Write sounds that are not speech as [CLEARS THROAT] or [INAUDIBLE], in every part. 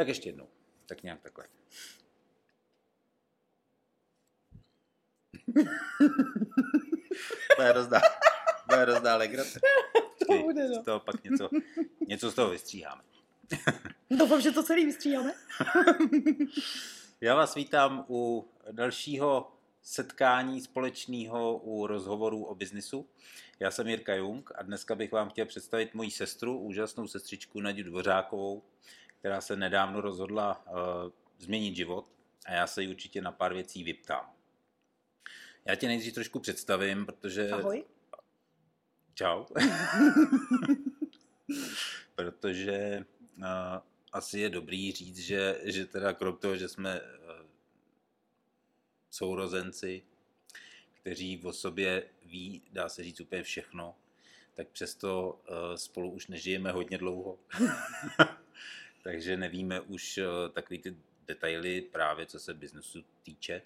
Tak ještě jednou. Tak nějak takhle. to je rozdá, to je rozdá legrace. To bude, no. Z toho pak něco, něco z toho vystříháme. Doufám, že to celý vystříháme. [LAUGHS] Já vás vítám u dalšího setkání společného u rozhovorů o biznisu. Já jsem Jirka Jung a dneska bych vám chtěl představit moji sestru, úžasnou sestřičku Nadiu Dvořákovou, která se nedávno rozhodla uh, změnit život a já se jí určitě na pár věcí vyptám. Já tě nejdřív trošku představím, protože... Ahoj. Čau. [LAUGHS] protože uh, asi je dobrý říct, že, že teda krom toho, že jsme uh, sourozenci, kteří v sobě ví, dá se říct úplně všechno, tak přesto uh, spolu už nežijeme hodně dlouho. [LAUGHS] Takže nevíme už uh, takový ty detaily právě, co se biznesu týče.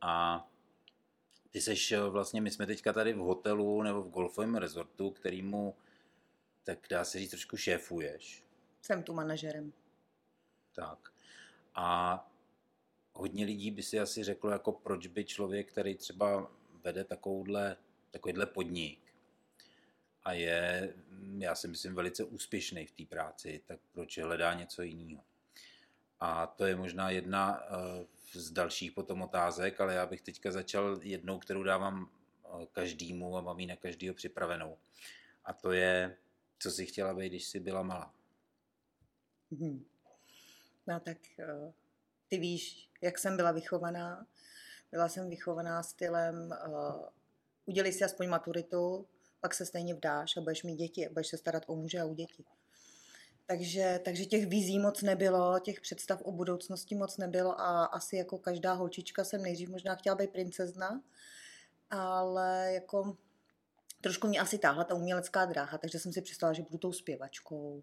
A ty seš vlastně, my jsme teďka tady v hotelu nebo v golfovém rezortu, kterýmu, tak dá se říct, trošku šéfuješ. Jsem tu manažerem. Tak. A hodně lidí by si asi řeklo, jako proč by člověk, který třeba vede takovouhle, takovýhle podnik a je, já si myslím, velice úspěšný v té práci, tak proč hledá něco jiného. A to je možná jedna z dalších potom otázek, ale já bych teďka začal jednou, kterou dávám každému a mám ji na každého připravenou. A to je, co jsi chtěla být, když jsi byla malá. Hmm. No tak ty víš, jak jsem byla vychovaná. Byla jsem vychovaná stylem uh, udělej si aspoň maturitu, pak se stejně vdáš a budeš mít děti, budeš se starat o muže a o děti. Takže, takže těch vizí moc nebylo, těch představ o budoucnosti moc nebylo a asi jako každá holčička jsem nejdřív možná chtěla být princezna, ale jako trošku mě asi táhla ta umělecká dráha, takže jsem si představila, že budu tou zpěvačkou,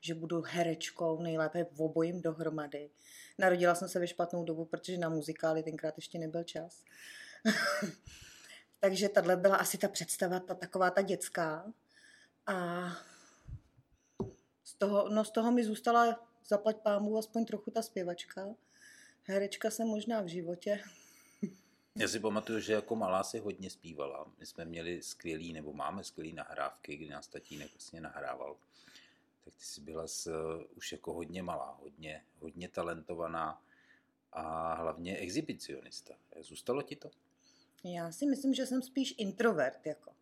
že budu herečkou, nejlépe v obojím dohromady. Narodila jsem se ve špatnou dobu, protože na muzikály tenkrát ještě nebyl čas. [LAUGHS] takže tahle byla asi ta představa, ta taková ta dětská. A z toho, no z toho mi zůstala zaplať pámu aspoň trochu ta zpěvačka. Herečka jsem možná v životě. Já si pamatuju, že jako malá si hodně zpívala. My jsme měli skvělý, nebo máme skvělý nahrávky, kdy nás tatínek vlastně nahrával. Tak ty jsi byla s, už jako hodně malá, hodně, hodně talentovaná a hlavně exhibicionista. Zůstalo ti to? Já si myslím, že jsem spíš introvert, jako.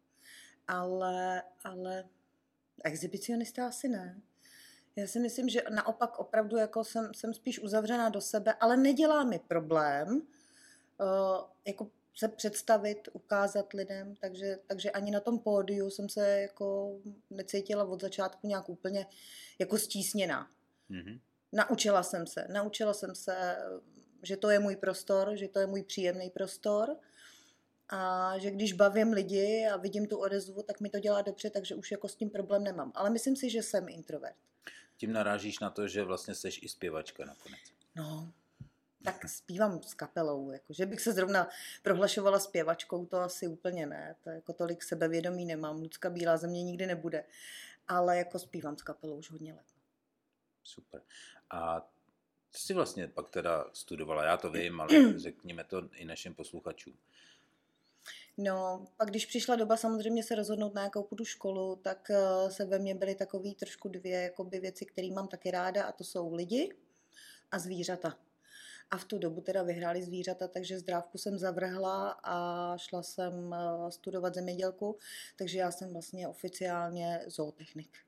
Ale, ale exhibicionista asi ne. Já si myslím, že naopak opravdu jako jsem, jsem spíš uzavřená do sebe, ale nedělá mi problém uh, jako se představit, ukázat lidem, takže, takže ani na tom pódiu jsem se jako necítila od začátku nějak úplně jako stísněná. Mm-hmm. Naučila jsem se, naučila jsem se, že to je můj prostor, že to je můj příjemný prostor a že když bavím lidi a vidím tu odezvu, tak mi to dělá dobře, takže už jako s tím problém nemám. Ale myslím si, že jsem introvert. Tím narážíš na to, že vlastně seš i zpěvačka nakonec. No, tak zpívám s kapelou, jako, že bych se zrovna prohlašovala zpěvačkou, to asi úplně ne, to jako tolik sebevědomí nemám, Lucka Bílá země nikdy nebude, ale jako zpívám s kapelou už hodně let. Super. A co jsi vlastně pak teda studovala? Já to vím, ale [CLEARS THROAT] řekněme to i našim posluchačům. No, pak když přišla doba samozřejmě se rozhodnout na jakou půjdu školu, tak uh, se ve mně byly takové trošku dvě jakoby, věci, které mám taky ráda a to jsou lidi a zvířata. A v tu dobu teda vyhráli zvířata, takže zdrávku jsem zavrhla a šla jsem uh, studovat zemědělku, takže já jsem vlastně oficiálně zootechnik.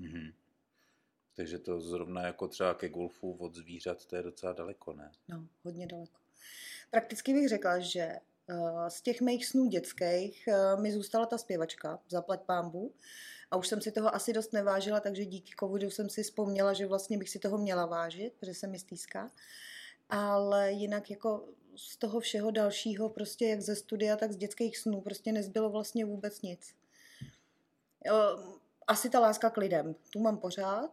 Mm-hmm. Takže to zrovna jako třeba ke golfu od zvířat, to je docela daleko, ne? No, hodně daleko. Prakticky bych řekla, že Eh, z těch mých snů dětských eh, mi zůstala ta zpěvačka, zaplať pámbu. A už jsem si toho asi dost nevážila, takže díky covidu jsem si vzpomněla, že vlastně bych si toho měla vážit, protože se mi stýská. Ale jinak jako z toho všeho dalšího, prostě jak ze studia, tak z dětských snů, prostě nezbylo vlastně vůbec nic. Eh, asi ta láska k lidem, tu mám pořád,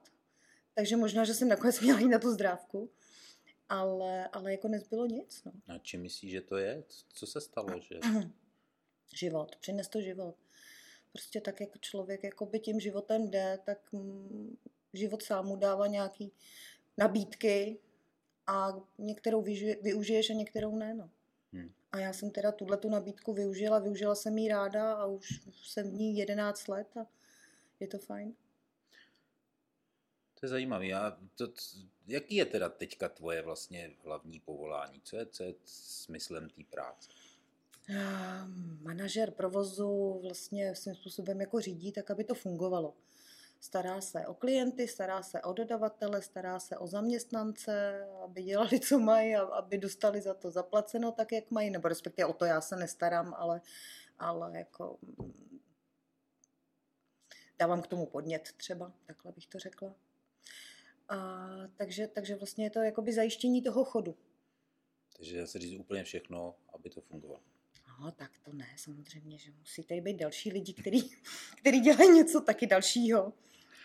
takže možná, že jsem nakonec měla jít na tu zdrávku ale, ale jako nezbylo nic. No. A čím myslíš, že to je? Co se stalo? Že... [CLEARS THROAT] život, přines to život. Prostě tak, jak člověk by tím životem jde, tak mm, život sám mu dává nějaký nabídky a některou využije, využiješ a některou ne. No. Hmm. A já jsem teda tuhle tu nabídku využila, využila jsem ji ráda a už jsem v ní 11 let a je to fajn. Je zajímavé. A to, jaký je teda teďka tvoje vlastně hlavní povolání? Co je, co je smyslem té práce? Manažer provozu vlastně svým způsobem jako řídí, tak aby to fungovalo. Stará se o klienty, stará se o dodavatele, stará se o zaměstnance, aby dělali, co mají aby dostali za to zaplaceno tak, jak mají, nebo respektive o to já se nestarám, ale, ale jako mm, dávám k tomu podnět třeba, takhle bych to řekla. A, takže, takže vlastně je to jakoby zajištění toho chodu. Takže dá se říct úplně všechno, aby to fungovalo. No, tak to ne, samozřejmě, že musí tady být další lidi, který, [LAUGHS] který dělají něco taky dalšího.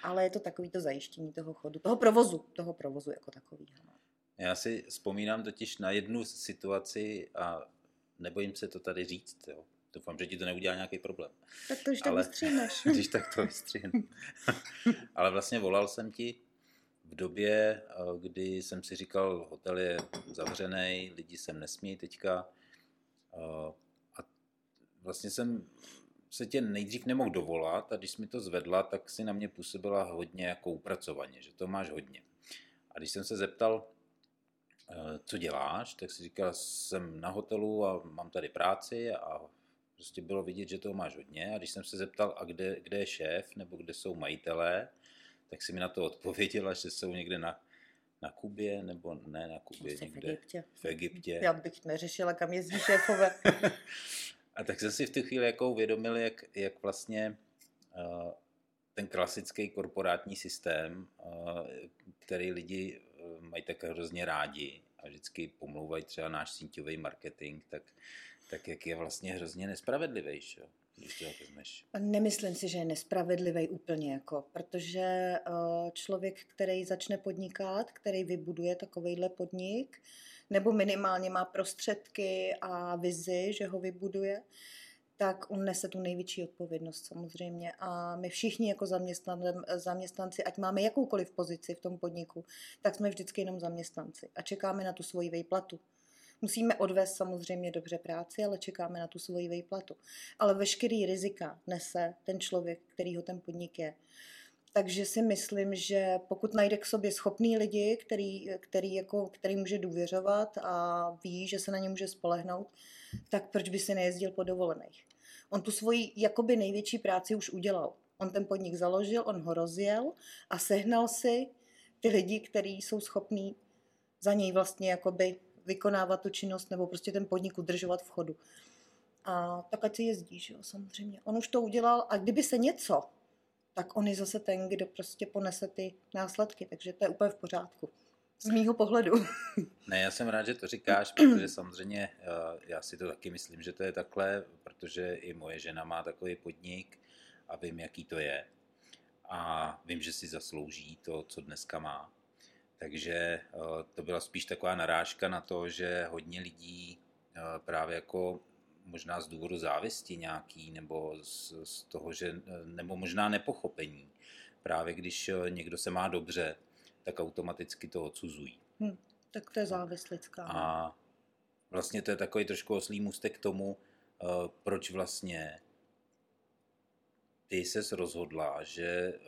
Ale je to takový to zajištění toho chodu, toho provozu, toho provozu jako takového. No. Já si vzpomínám totiž na jednu situaci a nebojím se to tady říct, jo. Doufám, že ti to neudělá nějaký problém. Tak to už tak vystříhneš. [LAUGHS] Když tak to vystříhnu. [LAUGHS] Ale vlastně volal jsem ti v době, eh, kdy jsem si říkal, hotel je zavřený, lidi sem nesmí teďka. Eh, a vlastně jsem se tě nejdřív nemohl dovolat a když jsi mi to zvedla, tak si na mě působila hodně jako upracovaně, že to máš hodně. A když jsem se zeptal, eh, co děláš, tak si říkal, jsem na hotelu a mám tady práci a prostě bylo vidět, že toho máš hodně. A když jsem se zeptal, a kde, kde je šéf nebo kde jsou majitelé, tak si mi na to odpověděla, že jsou někde na, na Kubě, nebo ne na Kubě, Asi někde v Egyptě. v Egyptě. Já bych neřešila, kam jezdí šéfové. [LAUGHS] A tak jsem si v tu chvíli jako uvědomil, jak, jak vlastně uh, ten klasický korporátní systém, uh, který lidi uh, mají tak hrozně rádi a vždycky pomlouvají třeba náš síťový marketing, tak, tak jak je vlastně hrozně nespravedlivý, že? Když to vezmeš. Nemyslím si, že je nespravedlivý úplně, jako, protože člověk, který začne podnikat, který vybuduje takovýhle podnik, nebo minimálně má prostředky a vizi, že ho vybuduje, tak on nese tu největší odpovědnost samozřejmě. A my všichni jako zaměstnanci, ať máme jakoukoliv pozici v tom podniku, tak jsme vždycky jenom zaměstnanci a čekáme na tu svoji vejplatu. Musíme odvést samozřejmě dobře práci, ale čekáme na tu svoji vejplatu. Ale veškerý rizika nese ten člověk, který ho ten podnik je. Takže si myslím, že pokud najde k sobě schopný lidi, který, který, jako, který může důvěřovat a ví, že se na ně může spolehnout, tak proč by si nejezdil po dovolených? On tu svoji jakoby největší práci už udělal. On ten podnik založil, on ho rozjel a sehnal si ty lidi, kteří jsou schopní za něj vlastně jakoby vykonávat tu činnost nebo prostě ten podnik udržovat v chodu. A tak ať si jezdí, že jo, samozřejmě. On už to udělal a kdyby se něco tak on je zase ten, kdo prostě ponese ty následky, takže to je úplně v pořádku. Z mýho pohledu. [LAUGHS] Ne, já jsem rád, že to říkáš, protože samozřejmě eh, já si to taky myslím, že to je takhle, protože i moje žena má takový podnik a vím, jaký to je. A vím, že si zaslouží to, co dneska má. Takže eh, to byla spíš taková narážka na to, že hodně lidí eh, právě jako možná z důvodu závisti nějaký, nebo z, z toho, že, nebo možná nepochopení. Právě když někdo se má dobře, tak automaticky to odsuzují. Hmm, tak to je závislická. A vlastně to je takový trošku oslý můstek k tomu, proč vlastně ty ses rozhodla, že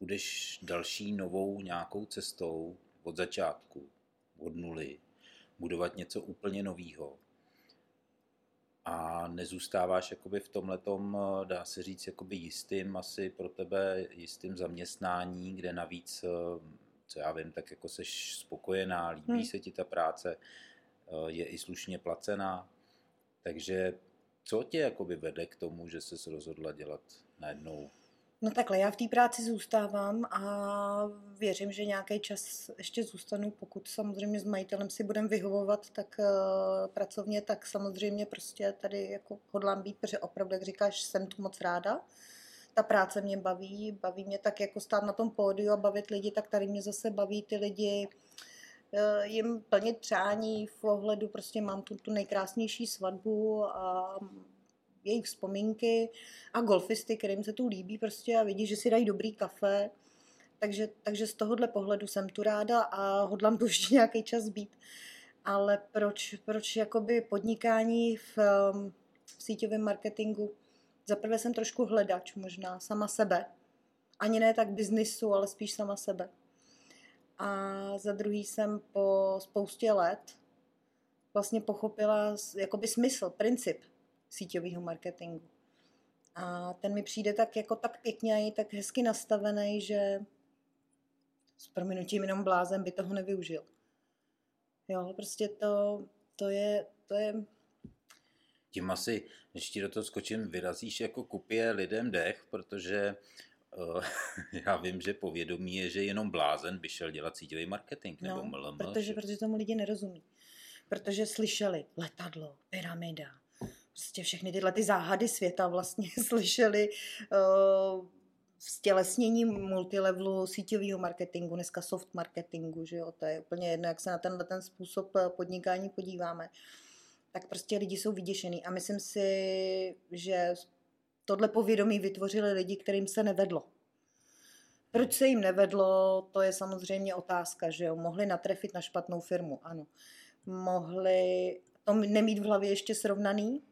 budeš další novou nějakou cestou od začátku, od nuly, budovat něco úplně nového a nezůstáváš jakoby v tomhletom, eh, dá se říct, jakoby jistým, asi pro tebe jistým zaměstnání, kde navíc, co já vím, tak jako seš spokojená, líbí hmm. se ti ta práce, je i slušně placená, takže co tě jakoby vede k tomu, že se rozhodla dělat najednou No takhle, já v té práci zůstávám a věřím, že nějaký čas ještě zůstanu, pokud samozřejmě s majitelem si budem vyhovovat, tak uh, pracovně, tak samozřejmě prostě tady jako hodlám být, protože opravdu, jak říkáš, jsem tu moc ráda. Ta práce mě baví, baví mě tak jako stát na tom pódiu a bavit lidi, tak tady mě zase baví ty lidi, uh, jim plnit přání v ohledu, prostě mám tu, tu nejkrásnější svatbu a jejich vzpomínky a golfisty, kterým se tu líbí prostě a vidí, že si dají dobrý kafe takže, takže z tohohle pohledu jsem tu ráda a hodlám tu ještě nějaký čas být. Ale proč, proč jakoby podnikání v, um, v síťovém marketingu? Zaprvé jsem trošku hledač možná, sama sebe. Ani ne tak biznisu, ale spíš sama sebe. A za druhý jsem po spoustě let vlastně pochopila jakoby smysl, princip síťového marketingu. A ten mi přijde tak jako tak pěkně i tak hezky nastavený, že s prominutím jenom blázen by toho nevyužil. Jo, prostě to, to je, to je... Tím asi, když ti do toho skočím, vyrazíš jako kupě lidem dech, protože uh, [LAUGHS] já vím, že povědomí je, že jenom blázen by šel dělat síťový marketing nebo no, MLM. Protože, protože tomu lidi nerozumí. Protože slyšeli letadlo, pyramida, prostě všechny tyhle ty záhady světa vlastně [LAUGHS] slyšeli uh, stělesnění multilevelu síťového marketingu, dneska soft marketingu, že jo, to je úplně jedno, jak se na tenhle ten způsob eh, podnikání podíváme, tak prostě lidi jsou vyděšený a myslím si, že tohle povědomí vytvořili lidi, kterým se nevedlo. Proč se jim nevedlo, to je samozřejmě otázka, že jo, mohli natrefit na špatnou firmu, ano. Mohli to nemít v hlavě ještě srovnaný,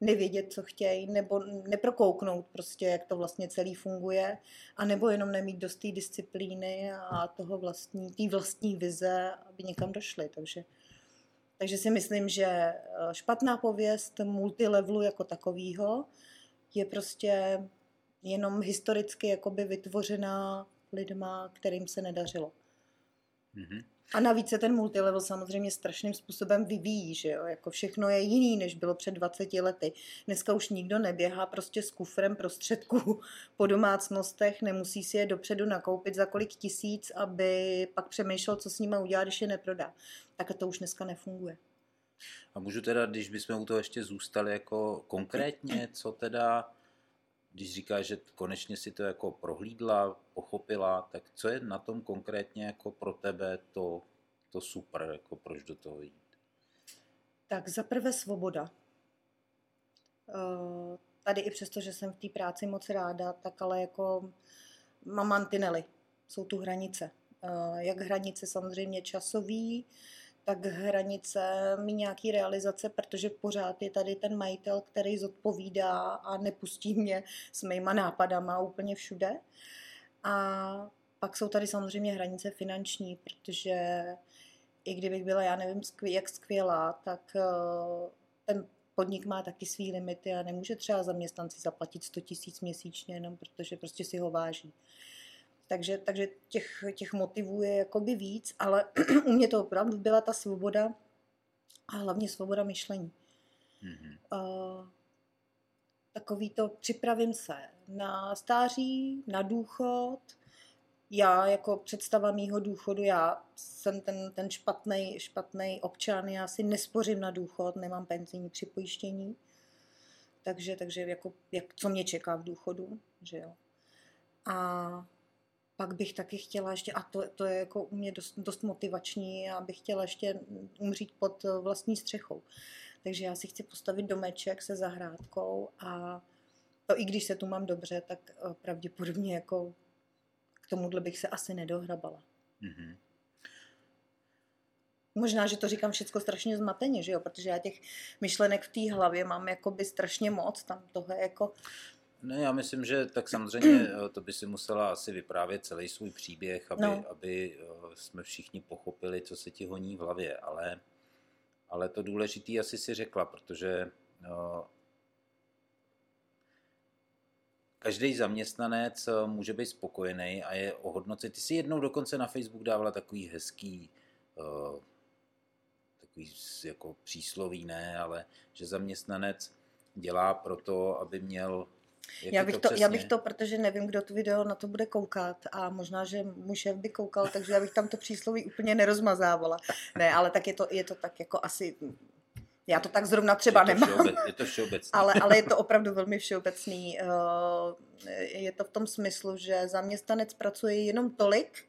nevědět, co chtějí, nebo neprokouknout prostě, jak to vlastně celý funguje, a nebo jenom nemít dost té disciplíny a toho vlastní, té vlastní vize, aby někam došli. Takže, takže si myslím, že eh, špatná pověst multilevelu jako takového je prostě jenom historicky jakoby vytvořená lidma, kterým se nedařilo. Mm-hmm. A navíc se ten multilevel samozřejmě strašným způsobem vyvíjí, že jo? Jako všechno je jiný, než bylo před 20 lety. Dneska už nikdo neběhá prostě s kufrem prostředků [LAUGHS] po domácnostech, nemusí si je dopředu nakoupit za kolik tisíc, aby pak přemýšlel, co s nimi udělá, když je neprodá. Tak to už dneska nefunguje. A můžu teda, když bychom u toho ještě zůstali jako konkrétně, co teda když říkáš, že konečně si to jako prohlídla, pochopila, tak co je na tom konkrétně jako pro tebe to, to super, jako proč do toho jít? Tak za prvé svoboda. Eh, tady i přesto, že jsem v té práci moc ráda, tak ale jako mám mantinely, jsou tu hranice. Eh, jak hranice samozřejmě časový, tak hranice mi nějaký realizace, protože pořád je tady ten majitel, který zodpovídá a nepustí mě s mýma nápadama úplně všude. A pak jsou tady samozřejmě hranice finanční, protože i kdybych byla, já nevím, jak skvělá, tak eh, ten podnik má taky svý limity a nemůže třeba zaměstnanci zaplatit 100 tisíc měsíčně, jenom protože prostě si ho váží. Takže, takže těch, těch motivů je jakoby víc, ale [CLEARS THROAT] u mě to opravdu byla ta svoboda a hlavně svoboda myšlení. Mm-hmm. Uh, takový to připravím se na stáří, na důchod. Já jako představa mýho důchodu, já jsem ten, ten špatný špatnej občan, já si nespořím na důchod, nemám penzijní připojištění. Takže, takže jako, jak, co mě čeká v důchodu, že jo. A pak bych taky chtěla ještě, a to, to je jako u mě dost, dost motivační, abych chtěla ještě umřít pod vlastní střechou. Takže já si chci postavit domeček se zahrádkou a to i když se tu mám dobře, tak eh, pravděpodobně jako k tomuhle bych se asi nedohrabala. Mm-hmm. Možná, že to říkám všechno strašně zmateně, že jo? protože já těch myšlenek v té hlavě mám jakoby strašně moc, tam toho je jako ne, já myslím, že tak [CLEARS THROAT] samozřejmě eh, to by si musela asi vyprávět celý svůj příběh, aby, no. aby eh, jsme všichni pochopili, co se ti honí v hlavě, ale, ale to důležité asi si řekla, protože no, každý zaměstnanec může být spokojený a je ohodnocen. Ty si jednou dokonce na Facebook dávala takový hezký takový jako přísloví, ne, ale že zaměstnanec dělá proto, aby měl já bych, to, to já bych to, protože nevím, kdo tu video na to bude koukat a možná, že můj šéf by koukal, takže já bych tam to přísloví úplně nerozmazávala. Ne, ale tak je to, je to tak jako asi já to tak zrovna třeba je to nemám. Všeobec, je to všeobecný. ale, ale je to opravdu velmi všeobecný. Eh, je to v tom smyslu, že zaměstnanec pracuje jenom tolik,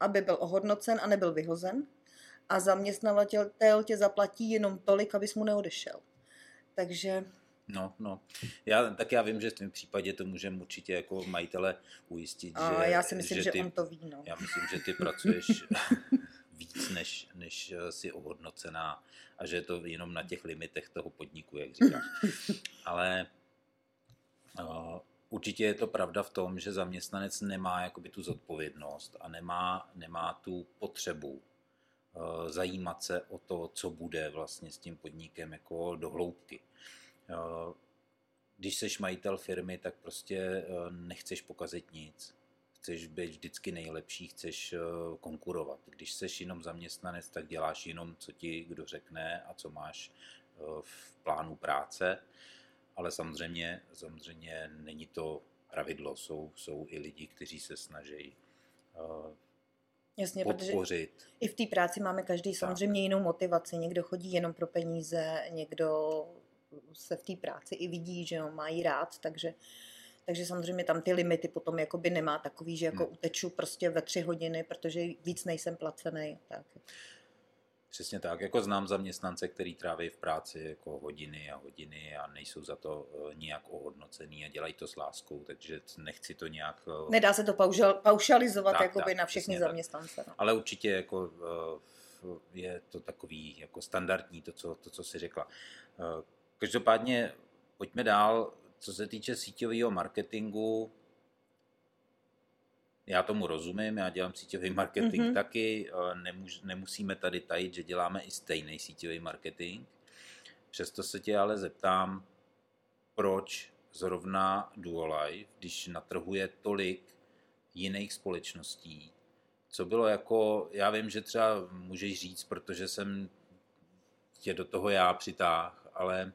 aby byl ohodnocen a nebyl vyhozen. A zaměstnavatel tě zaplatí jenom tolik, abys mu neodešel. Takže No, no. Já, tak já vím, že v tom případě to můžeme určitě jako majitele ujistit, A že... já si myslím, že, ty, on to ví, no. Já myslím, že ty pracuješ [LAUGHS] víc, než, než si ohodnocená a že je to jenom na těch limitech toho podniku, jak říkáš. [LAUGHS] Ale uh, určitě je to pravda v tom, že zaměstnanec nemá jakoby tu zodpovědnost a nemá, nemá tu potřebu uh, zajímat se o to, co bude vlastně s tím podnikem jako do hloubky. Uh, když jsi majitel firmy, tak prostě uh, nechceš pokazit nic. Chceš být vždycky nejlepší, chceš uh, konkurovat. Když jsi jenom zaměstnanec, tak děláš jenom, co ti kdo řekne a co máš uh, v plánu práce ale samozřejmě, samozřejmě není to pravidlo. Jsou, jsou i lidi, kteří se snaží Jasně, podpořit. protože i v té práci máme každý samozřejmě jinou motivaci. Někdo chodí jenom pro peníze, někdo se v té práci i vidí, že ho mají rád, takže takže samozřejmě tam ty limity potom jakoby nemá takový, že jako hmm. uteču prostě ve tři hodiny, protože víc nejsem placený. Tak. Přesně tak, jako znám zaměstnance, který tráví v práci jako hodiny a hodiny a nejsou za to uh, nijak ohodnocený a dělají to s láskou, takže nechci to nějak... Uh, Nedá se to paušal, paušalizovat tak, jakoby tak, na všechny zaměstnance. No. Ale určitě jako uh, je to takový jako standardní, to, co, to, co jsi řekla. Každopádně pojďme dál, co se týče síťového marketingu, já tomu rozumím, já dělám síťový marketing mm-hmm. taky, nemus, nemusíme tady tajit, že děláme i stejný síťový marketing. Přesto se tě ale zeptám, proč zrovna Duolife, když natrhuje tolik jiných společností, co bylo jako, já vím, že třeba můžeš říct, protože jsem tě do toho já přitáh, ale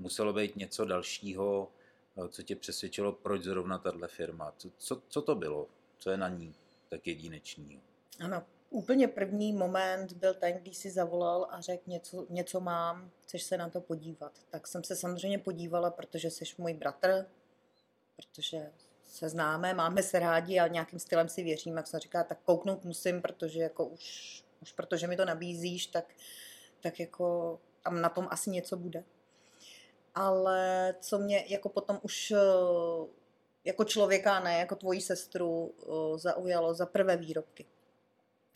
muselo být něco dalšího, co tě přesvědčilo, proč zrovna tahle firma. Co, co, co to bylo? co je na ní tak jedinečný. Ano, úplně první moment byl ten, když si zavolal a řekl, něco, něco mám, chceš se na to podívat. Tak jsem se samozřejmě podívala, protože jsi můj bratr, protože se známe, máme se rádi a nějakým stylem si věřím, jak jsem říká, tak kouknout musím, protože jako už, už protože mi to nabízíš, tak, tak jako tam na tom asi něco bude. Ale co mě jako potom už jako člověka, ne jako tvoji sestru, zaujalo za prvé výrobky.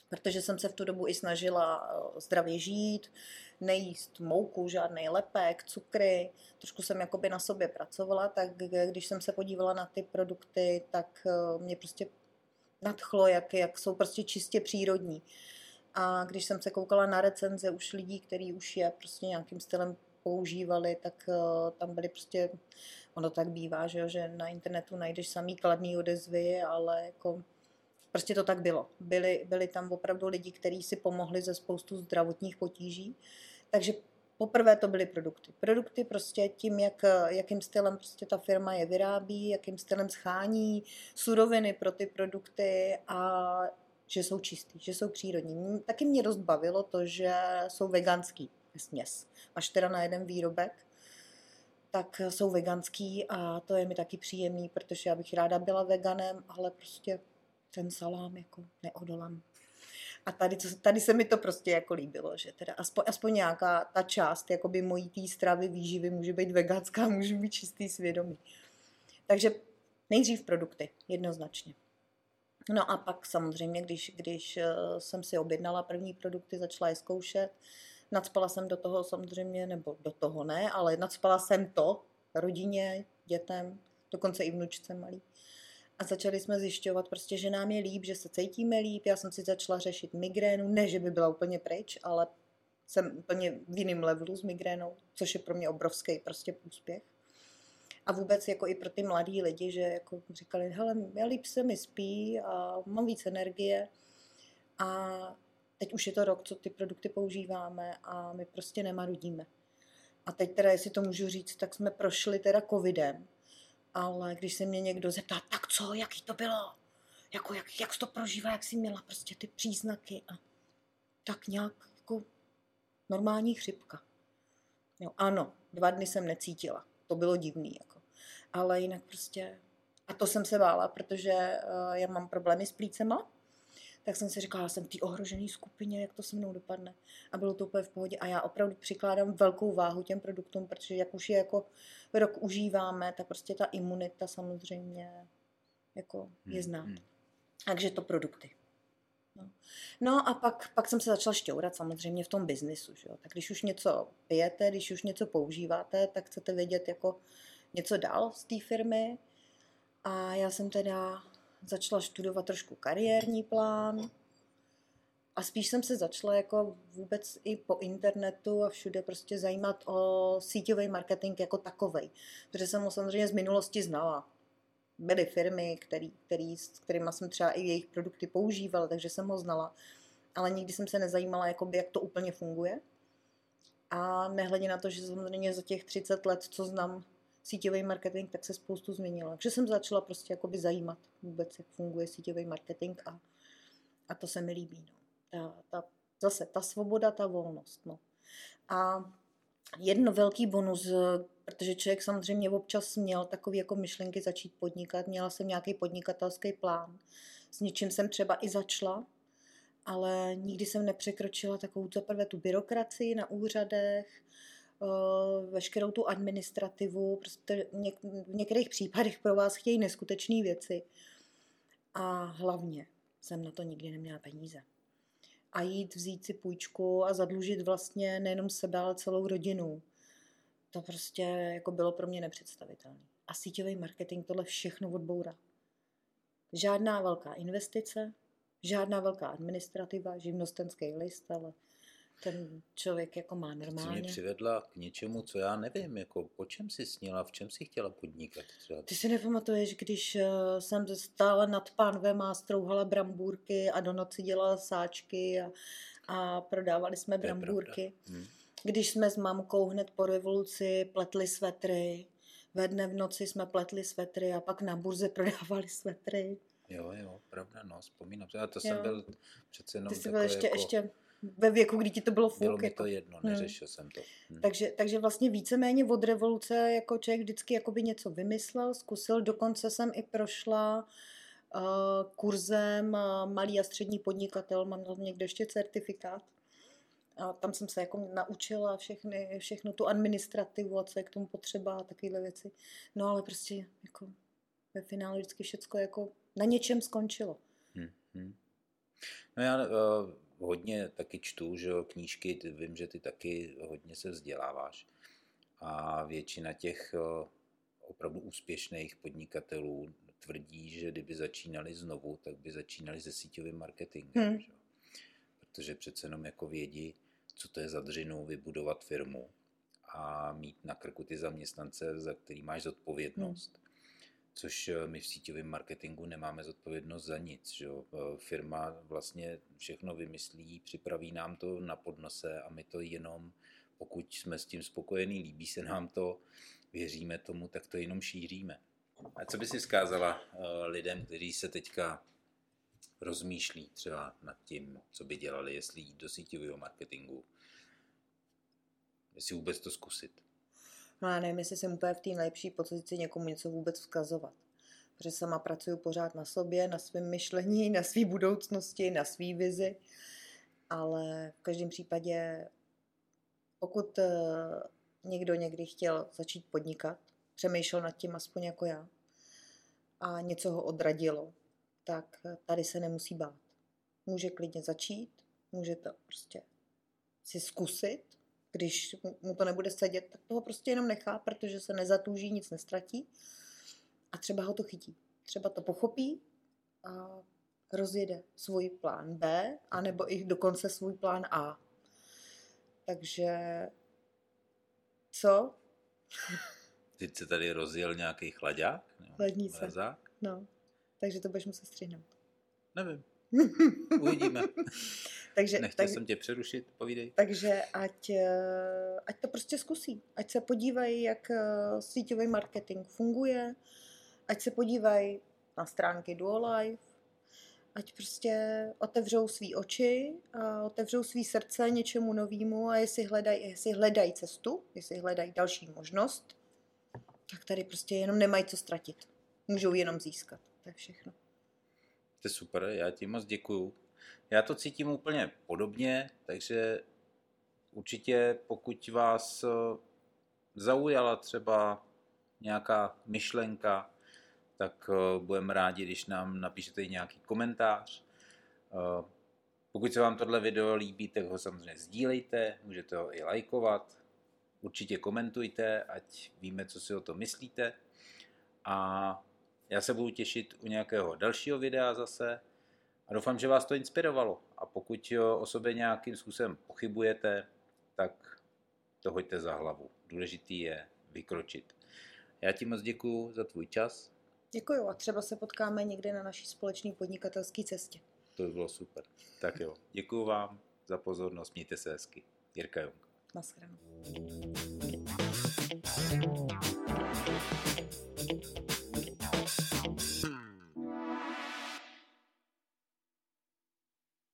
Protože jsem se v tu dobu i snažila zdravě žít, nejíst mouku, žádný lepek, cukry. Trošku jsem jakoby na sobě pracovala, tak když jsem se podívala na ty produkty, tak mě prostě nadchlo, jak, jak jsou prostě čistě přírodní. A když jsem se koukala na recenze už lidí, kteří už je prostě nějakým stylem používali, tak tam byly prostě ono tak bývá, že, jo, že na internetu najdeš samý kladný odezvy, ale jako prostě to tak bylo. Byli, byli tam opravdu lidi, kteří si pomohli ze spoustu zdravotních potíží. Takže poprvé to byly produkty. Produkty prostě tím, jak, jakým stylem prostě ta firma je vyrábí, jakým stylem schání suroviny pro ty produkty a že jsou čistý, že jsou přírodní. Taky mě dost bavilo to, že jsou veganský směs. Až teda na jeden výrobek, tak jsou veganský a to je mi taky příjemný, protože já bych ráda byla veganem, ale prostě ten salám jako neodolám. A tady, tady se mi to prostě jako líbilo, že teda aspoň, aspoň nějaká ta část jakoby mojí té stravy, výživy může být veganská, [LAUGHS] může být čistý svědomí. Takže nejdřív produkty, jednoznačně. No a pak samozřejmě, když, když eh, jsem si objednala první produkty, začala je zkoušet, Nadspala jsem do toho samozřejmě, nebo do toho ne, ale nadspala jsem to rodině, dětem, dokonce i vnučce malý. A začali jsme zjišťovat prostě, že nám je líp, že se cítíme líp. Já jsem si začala řešit migrénu, ne, že by byla úplně pryč, ale jsem úplně v jiném levelu s migrénou, což je pro mě obrovský prostě úspěch. A vůbec jako i pro ty mladý lidi, že jako říkali, hele, já líp se mi spí a mám víc energie. A teď už je to rok, co ty produkty používáme a my prostě nemarudíme. A teď teda, jestli to můžu říct, tak jsme prošli teda covidem, ale když se mě někdo zeptá, tak co, jaký to bylo? Jako, jak, jak jsi to prožívá, jak jsi měla prostě ty příznaky a tak nějak jako normální chřipka. Jo, ano, dva dny jsem necítila. To bylo divný. Jako. Ale jinak prostě... A to jsem se bála, protože uh, já mám problémy s plícema tak jsem si říkala, jsem v té ohrožené skupině, jak to se mnou dopadne. A bylo to úplně v pohodě. A já opravdu přikládám velkou váhu těm produktům, protože jak už je jako rok užíváme, tak prostě ta imunita samozřejmě jako je znát. Hmm. Takže to produkty. No. no a pak, pak jsem se začala šťourat samozřejmě v tom biznisu. Že jo? Tak když už něco pijete, když už něco používáte, tak chcete vědět jako něco dál z té firmy. A já jsem teda začala studovat trošku kariérní plán a spíš jsem se začala jako vůbec i po internetu a všude prostě zajímat o síťový marketing jako takovej. Protože jsem ho samozřejmě z minulosti znala. Byly firmy, který, který, s kterými jsem třeba i jejich produkty používala, takže jsem ho znala. Ale nikdy jsem se nezajímala, jakoby, jak to úplně funguje. A nehledě na to, že samozřejmě za těch 30 let, co znám síťový marketing, tak se spoustu změnilo. Takže jsem začala prostě jakoby zajímat vůbec, jak funguje síťový marketing a, a to se mi líbí. No. Ta, ta, zase ta svoboda, ta volnost. No. A jedno velký bonus, protože člověk samozřejmě občas měl takové jako myšlenky začít podnikat, měla jsem nějaký podnikatelský plán, s něčím jsem třeba i začala, ale nikdy jsem nepřekročila takovou zaprvé tu byrokracii na úřadech, veškerou tu administrativu, prostě v některých případech pro vás chtějí neskutečné věci. A hlavně jsem na to nikdy neměla peníze. A jít vzít si půjčku a zadlužit vlastně nejenom sebe, ale celou rodinu. To prostě jako bylo pro mě nepředstavitelné. A síťový marketing tohle všechno odbourá. Žádná velká investice, žádná velká administrativa, živnostenský list, ale ten člověk jako má normálně. To mě přivedla k něčemu, co já nevím, jako po čem jsi snila, v čem jsi chtěla podnikat třeba? Ty si nepamatuješ, když uh, jsem stála nad pánvem a strouhala brambůrky a do noci dělala sáčky a, a prodávali jsme brambůrky. Hmm. Když jsme s mamkou hned po revoluci pletli svetry, ve dne v noci jsme pletli svetry a pak na burze [LAUGHS] prodávali svetry. Jo, jo, pravda, no, vzpomínám. A to jo. jsem byl přece jenom Ty jsi byl ještě, jako... ještě ve věku, kdy ti to bylo fuk. Bylo mi to jedno, hmm. neřešil hmm. jsem to. Hmm. Takže, takže vlastně víceméně od revoluce jako člověk vždycky jakoby něco vymyslel, zkusil, dokonce jsem i prošla uh, kurzem uh, malý a střední podnikatel, mám tam někde ještě certifikát. A tam jsem se jako naučila všechny, všechno tu administrativu a co je k tomu potřeba a takovéhle věci. No ale prostě jako ve finále vždycky všecko jako na něčem skončilo. Hmm, hmm. No já uh, hodně taky čtu, že jo, knížky, vím, že ty taky hodně se vzděláváš. A většina těch uh, opravdu úspěšných podnikatelů tvrdí, že kdyby začínali znovu, tak by začínali se síťovým marketingem. Hmm. Že? Protože přece jenom jako vědí, co to je za dřinu vybudovat firmu a mít na krku ty zaměstnance, za který máš zodpovědnost. Hmm což eh, my v síťovém marketingu nemáme zodpovědnost za nic. Že? Eh, firma vlastně všechno vymyslí, připraví nám to na podnose a my to jenom, pokud jsme s tím spokojení, líbí se nám to, věříme tomu, tak to jenom šíříme. A co by si vzkázala eh, lidem, kteří se teďka rozmýšlí třeba nad tím, co by dělali, jestli jít do síťového marketingu, jestli vůbec to zkusit? No já nevím, jestli jsem úplně v té nejlepší pozici někomu něco vůbec vzkazovat. Protože sama pracuji pořád na sobě, na svém myšlení, na své budoucnosti, na své vizi. Ale v každém případě, pokud eh, někdo někdy chtěl začít podnikat, přemýšlel nad tím aspoň jako já a něco ho odradilo, tak tady se nemusí bát. Může klidně začít, může to prostě si zkusit když mu to nebude sedět, tak toho prostě jenom nechá, protože se nezatůží, nic nestratí a třeba ho to chytí. Třeba to pochopí a rozjede svůj plán B, anebo i dokonce svůj plán A. Takže co? Teď se tady rozjel nějaký chlaďák? Chladnice. No, takže to budeš muset střihnout. Nevím. [LAUGHS] Uvidíme. Takže, Nechtěl tak, jsem tě přerušit, povídej. Takže ať, eh, ať to prostě zkusí. Ať se podívají, jak eh, síťový marketing funguje. Ať se podívají na stránky Duolife. Ať prostě otevřou svý oči a otevřou svý srdce něčemu novému a jestli hledají, jestli hledají cestu, jestli hledají další možnost, tak tady prostě jenom nemají co ztratit. Můžou jenom získat. To je všechno. To je super, já ti moc děkuju Já to cítím úplně podobně, takže určitě pokud vás eh, zaujala třeba nějaká myšlenka, tak eh, budeme rádi, když nám napíšete nějaký komentář. Eh, pokud se vám tohle video líbí, tak ho samozřejmě sdílejte, můžete ho i lajkovat, určitě komentujte, ať víme, co si o to myslíte. A já se budu těšit u nějakého dalšího videa zase a doufám, že vás to inspirovalo. A pokud o sobě nějakým způsobem pochybujete, tak to hoďte za hlavu. Důležitý je vykročit. Já ti moc děkuji za tvůj čas. Děkuji a třeba se potkáme někde na naší společné podnikatelské cestě. To by bylo super. Tak jo, děkuji vám za pozornost, mějte se hezky. Jirka Jung. Naschledanou.